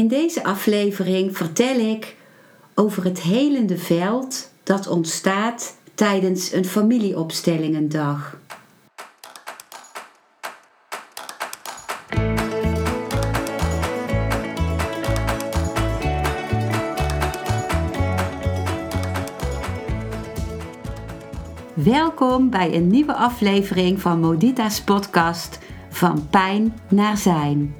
In deze aflevering vertel ik over het helende veld dat ontstaat tijdens een familieopstellingendag. Welkom bij een nieuwe aflevering van Modita's podcast Van Pijn naar Zijn.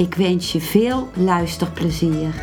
Ik wens je veel luisterplezier.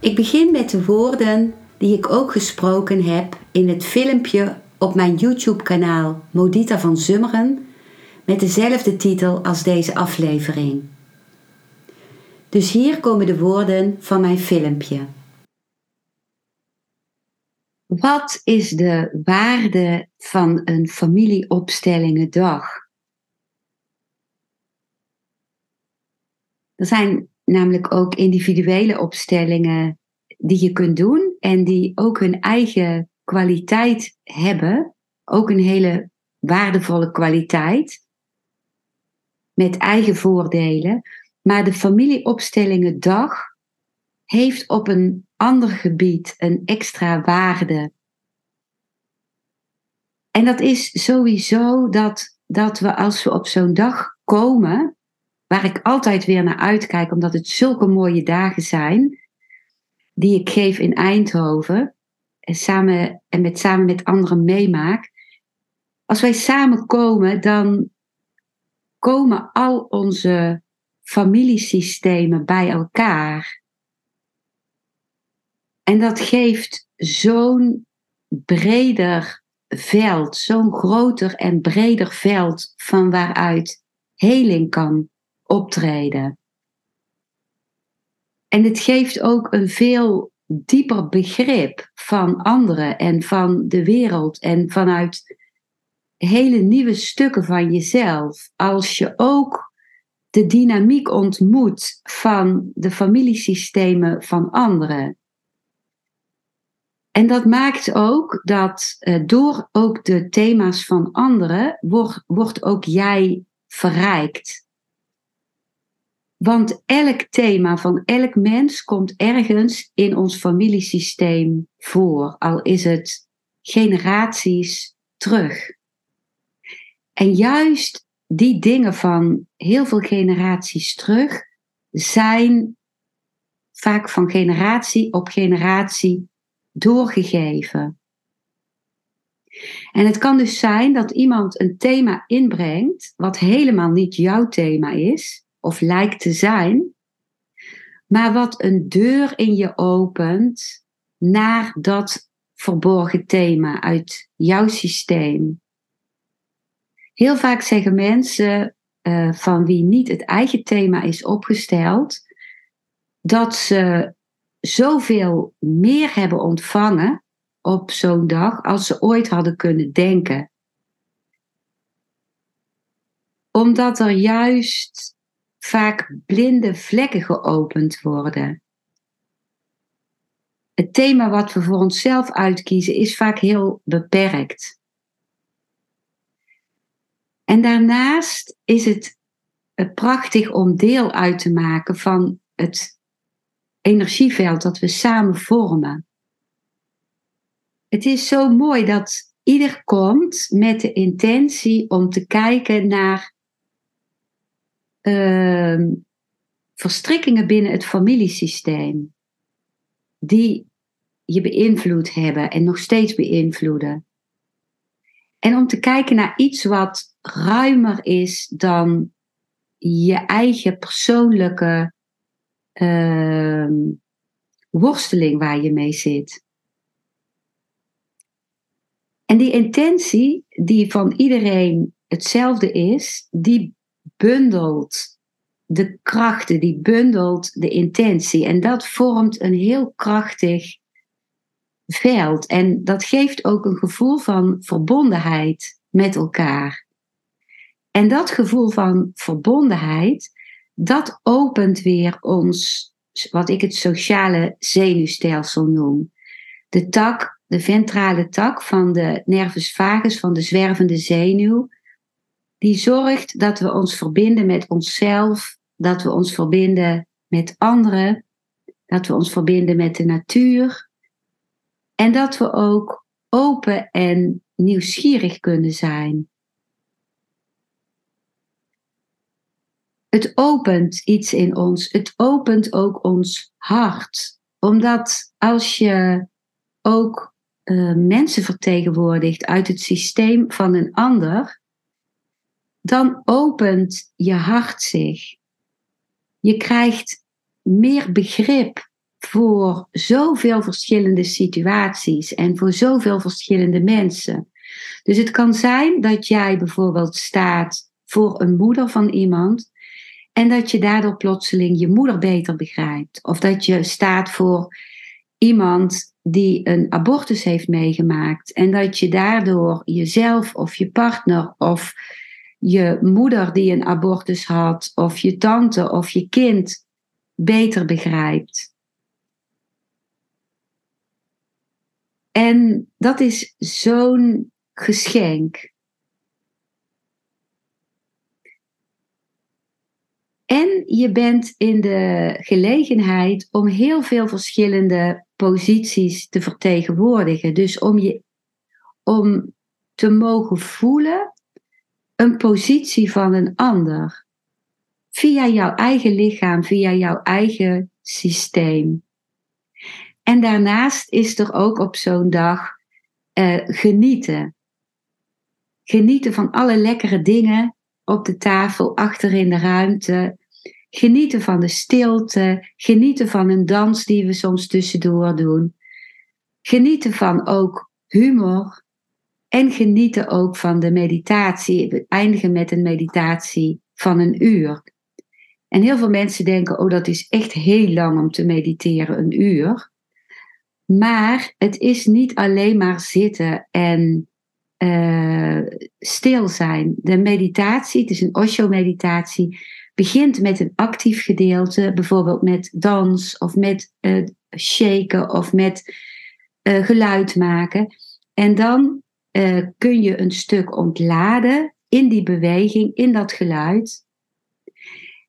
Ik begin met de woorden die ik ook gesproken heb in het filmpje op mijn YouTube-kanaal Modita van Zummeren met dezelfde titel als deze aflevering. Dus hier komen de woorden van mijn filmpje. Wat is de waarde van een familieopstellingendag? Er zijn namelijk ook individuele opstellingen die je kunt doen en die ook hun eigen kwaliteit hebben, ook een hele waardevolle kwaliteit, met eigen voordelen. Maar de familieopstellingendag heeft op een ander gebied een extra waarde. En dat is sowieso dat, dat we als we op zo'n dag komen, waar ik altijd weer naar uitkijk, omdat het zulke mooie dagen zijn, die ik geef in Eindhoven en, samen, en met, samen met anderen meemaak. Als wij samenkomen, dan komen al onze familiesystemen bij elkaar. En dat geeft zo'n breder veld, zo'n groter en breder veld van waaruit heling kan optreden. En het geeft ook een veel dieper begrip van anderen en van de wereld en vanuit hele nieuwe stukken van jezelf. Als je ook de dynamiek ontmoet van de familiesystemen van anderen. En dat maakt ook dat uh, door ook de thema's van anderen wordt, wordt ook jij verrijkt. Want elk thema van elk mens komt ergens in ons familiesysteem voor, al is het generaties terug. En juist die dingen van heel veel generaties terug zijn vaak van generatie op generatie doorgegeven. En het kan dus zijn dat iemand een thema inbrengt wat helemaal niet jouw thema is, of lijkt te zijn, maar wat een deur in je opent naar dat verborgen thema uit jouw systeem. Heel vaak zeggen mensen uh, van wie niet het eigen thema is opgesteld, dat ze zoveel meer hebben ontvangen op zo'n dag als ze ooit hadden kunnen denken. Omdat er juist vaak blinde vlekken geopend worden. Het thema wat we voor onszelf uitkiezen is vaak heel beperkt. En daarnaast is het prachtig om deel uit te maken van het energieveld dat we samen vormen. Het is zo mooi dat ieder komt met de intentie om te kijken naar uh, verstrikkingen binnen het familiesysteem, die je beïnvloed hebben en nog steeds beïnvloeden. En om te kijken naar iets wat ruimer is dan je eigen persoonlijke uh, worsteling waar je mee zit. En die intentie, die van iedereen hetzelfde is, die bundelt de krachten, die bundelt de intentie. En dat vormt een heel krachtig veld. En dat geeft ook een gevoel van verbondenheid met elkaar. En dat gevoel van verbondenheid, dat opent weer ons, wat ik het sociale zenuwstelsel noem. De tak, de ventrale tak van de nervus vagus, van de zwervende zenuw, die zorgt dat we ons verbinden met onszelf, dat we ons verbinden met anderen, dat we ons verbinden met de natuur en dat we ook open en nieuwsgierig kunnen zijn. Het opent iets in ons. Het opent ook ons hart. Omdat als je ook uh, mensen vertegenwoordigt uit het systeem van een ander, dan opent je hart zich. Je krijgt meer begrip voor zoveel verschillende situaties en voor zoveel verschillende mensen. Dus het kan zijn dat jij bijvoorbeeld staat voor een moeder van iemand en dat je daardoor plotseling je moeder beter begrijpt. Of dat je staat voor iemand die een abortus heeft meegemaakt en dat je daardoor jezelf of je partner of je moeder die een abortus had of je tante of je kind beter begrijpt. En dat is zo'n geschenk. En je bent in de gelegenheid om heel veel verschillende posities te vertegenwoordigen. Dus om, je, om te mogen voelen een positie van een ander. Via jouw eigen lichaam, via jouw eigen systeem. En daarnaast is er ook op zo'n dag uh, genieten. Genieten van alle lekkere dingen op de tafel, achter in de ruimte. Genieten van de stilte. Genieten van een dans die we soms tussendoor doen. Genieten van ook humor. En genieten ook van de meditatie. We eindigen met een meditatie van een uur. En heel veel mensen denken, oh dat is echt heel lang om te mediteren, een uur. Maar het is niet alleen maar zitten en uh, stil zijn. De meditatie, het is een Osho-meditatie, begint met een actief gedeelte, bijvoorbeeld met dans of met uh, shaken of met uh, geluid maken. En dan kun je een stuk ontladen in die beweging, in dat geluid.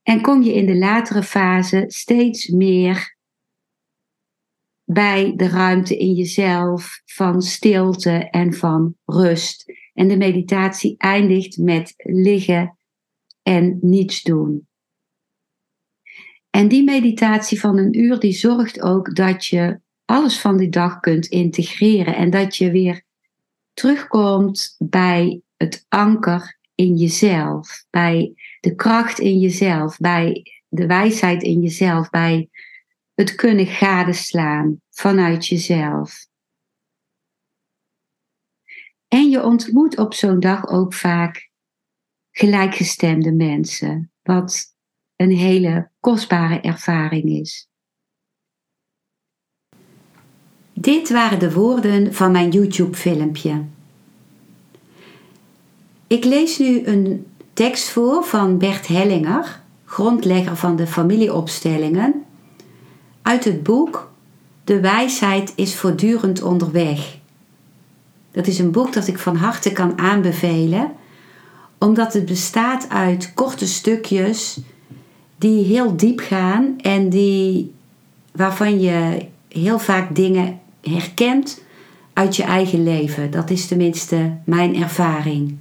En kom je in de latere fase steeds meer bij de ruimte in jezelf van stilte en van rust. En de meditatie eindigt met liggen en niets doen. En die meditatie van een uur die zorgt ook dat je alles van die dag kunt integreren en dat je weer terugkomt bij het anker in jezelf, bij de kracht in jezelf, bij de wijsheid in jezelf, bij het kunnen gadeslaan vanuit jezelf. En je ontmoet op zo'n dag ook vaak gelijkgestemde mensen, wat een hele kostbare ervaring is. Dit waren de woorden van mijn YouTube-filmpje. Ik lees nu een tekst voor van Bert Hellinger, grondlegger van de familieopstellingen, uit het boek De wijsheid is voortdurend onderweg. Dat is een boek dat ik van harte kan aanbevelen, omdat het bestaat uit korte stukjes die heel diep gaan en die, waarvan je heel vaak dingen herkent uit je eigen leven. Dat is tenminste mijn ervaring.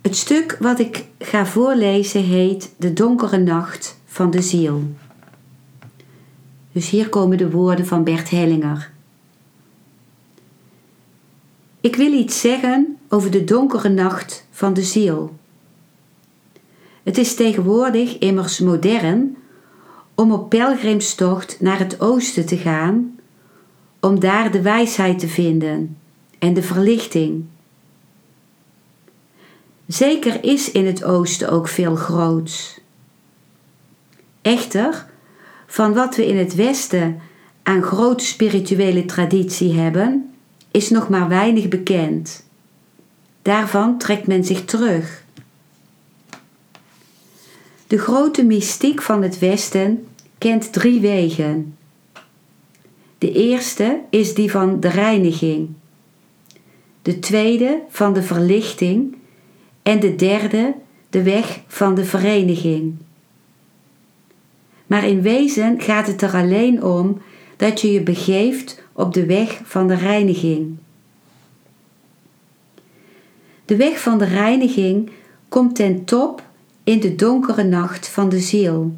Het stuk wat ik ga voorlezen heet De donkere nacht van de ziel. Dus hier komen de woorden van Bert Hellinger. Ik wil iets zeggen over de donkere nacht van de ziel. Het is tegenwoordig immers modern om op pelgrimstocht naar het oosten te gaan om daar de wijsheid te vinden en de verlichting. Zeker is in het oosten ook veel groots. Echter, van wat we in het westen aan grote spirituele traditie hebben, is nog maar weinig bekend. Daarvan trekt men zich terug. De grote mystiek van het Westen kent drie wegen. De eerste is die van de reiniging, de tweede van de verlichting en de derde de weg van de vereniging. Maar in wezen gaat het er alleen om dat je je begeeft op de weg van de reiniging. De weg van de reiniging komt ten top in de donkere nacht van de ziel.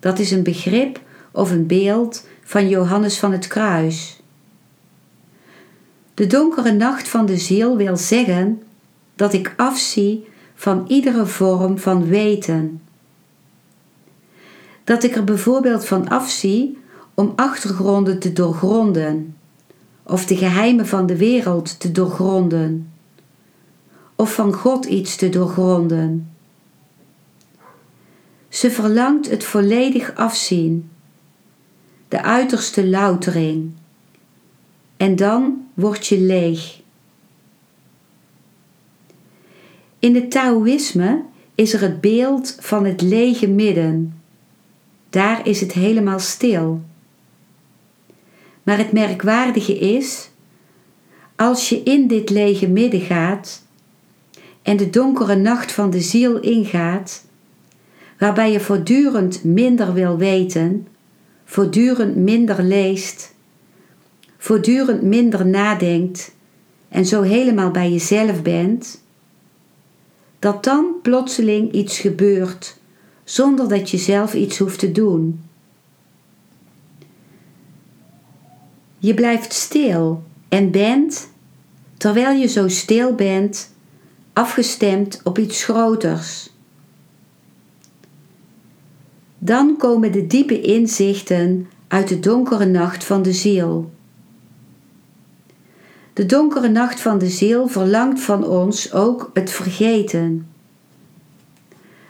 Dat is een begrip of een beeld van Johannes van het Kruis. De donkere nacht van de ziel wil zeggen dat ik afzie van iedere vorm van weten. Dat ik er bijvoorbeeld van afzie om achtergronden te doorgronden, of de geheimen van de wereld te doorgronden, of van God iets te doorgronden. Ze verlangt het volledig afzien, de uiterste loutering, en dan word je leeg. In het Taoïsme is er het beeld van het lege midden. Daar is het helemaal stil. Maar het merkwaardige is, als je in dit lege midden gaat en de donkere nacht van de ziel ingaat, waarbij je voortdurend minder wil weten, voortdurend minder leest, voortdurend minder nadenkt en zo helemaal bij jezelf bent, dat dan plotseling iets gebeurt zonder dat je zelf iets hoeft te doen. Je blijft stil en bent, terwijl je zo stil bent, afgestemd op iets groters. Dan komen de diepe inzichten uit de donkere nacht van de ziel. De donkere nacht van de ziel verlangt van ons ook het vergeten.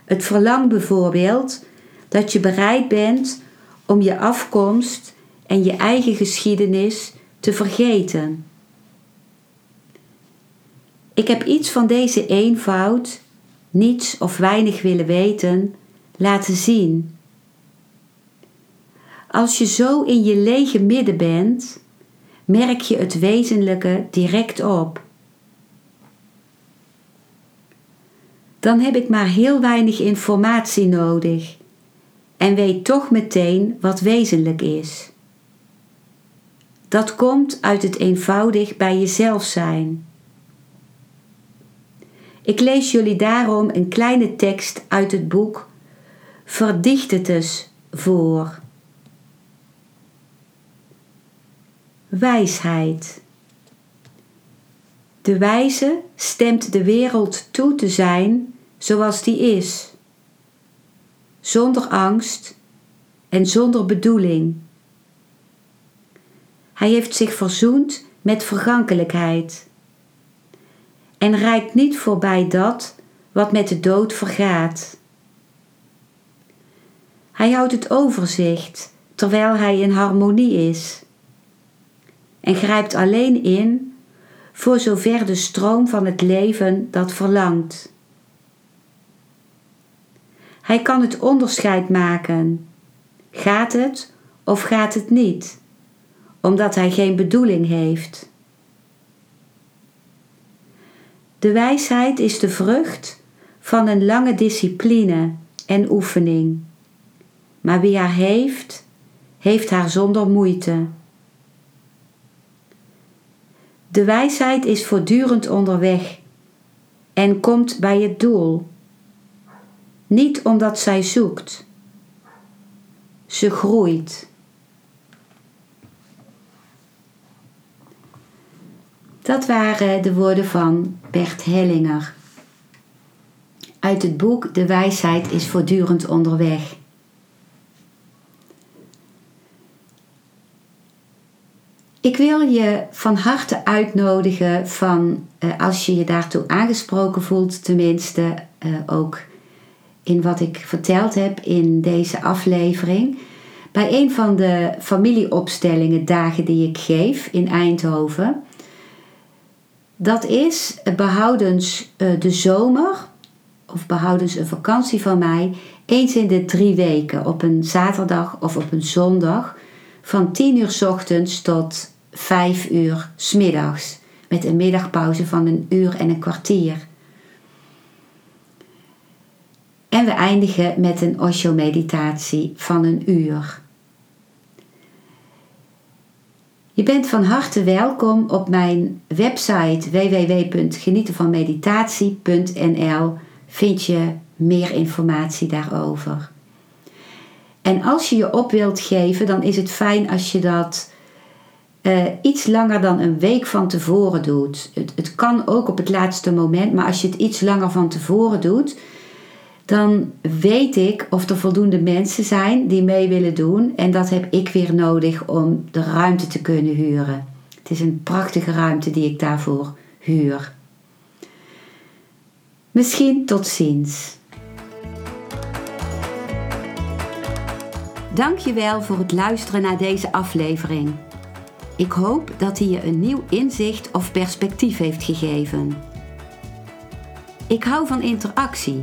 Het verlangt bijvoorbeeld dat je bereid bent om je afkomst en je eigen geschiedenis te vergeten. Ik heb iets van deze eenvoud, niets of weinig willen weten, laten zien. Als je zo in je lege midden bent, merk je het wezenlijke direct op. Dan heb ik maar heel weinig informatie nodig en weet toch meteen wat wezenlijk is. Dat komt uit het eenvoudig bij jezelf zijn. Ik lees jullie daarom een kleine tekst uit het boek Verdichtetes voor. Wijsheid. De wijze stemt de wereld toe te zijn zoals die is, zonder angst en zonder bedoeling. Hij heeft zich verzoend met vergankelijkheid en reikt niet voorbij dat wat met de dood vergaat. Hij houdt het overzicht terwijl hij in harmonie is en grijpt alleen in voor zover de stroom van het leven dat verlangt. Hij kan het onderscheid maken. Gaat het of gaat het niet? Omdat hij geen bedoeling heeft. De wijsheid is de vrucht van een lange discipline en oefening. Maar wie haar heeft, heeft haar zonder moeite. De wijsheid is voortdurend onderweg en komt bij het doel. Niet omdat zij zoekt. Ze groeit. Dat waren de woorden van Bert Hellinger uit het boek De wijsheid is voortdurend onderweg. Ik wil je van harte uitnodigen van, uh, als je je daartoe aangesproken voelt, tenminste uh, ook in wat ik verteld heb in deze aflevering, bij een van de familieopstellingen dagen die ik geef in Eindhoven. Dat is behoudens uh, de zomer, of behoudens een vakantie van mij, eens in de drie weken op een zaterdag of op een zondag van 10 uur s ochtends tot 5 uur s middags. Met een middagpauze van een uur en een kwartier. En we eindigen met een Osho-meditatie van een uur. Je bent van harte welkom op mijn website www.genietenvanmeditatie.nl. Vind je meer informatie daarover. En als je je op wilt geven, dan is het fijn als je dat uh, iets langer dan een week van tevoren doet. Het, het kan ook op het laatste moment, maar als je het iets langer van tevoren doet, dan weet ik of er voldoende mensen zijn die mee willen doen. En dat heb ik weer nodig om de ruimte te kunnen huren. Het is een prachtige ruimte die ik daarvoor huur. Misschien tot ziens. Dankjewel voor het luisteren naar deze aflevering. Ik hoop dat hij je een nieuw inzicht of perspectief heeft gegeven. Ik hou van interactie,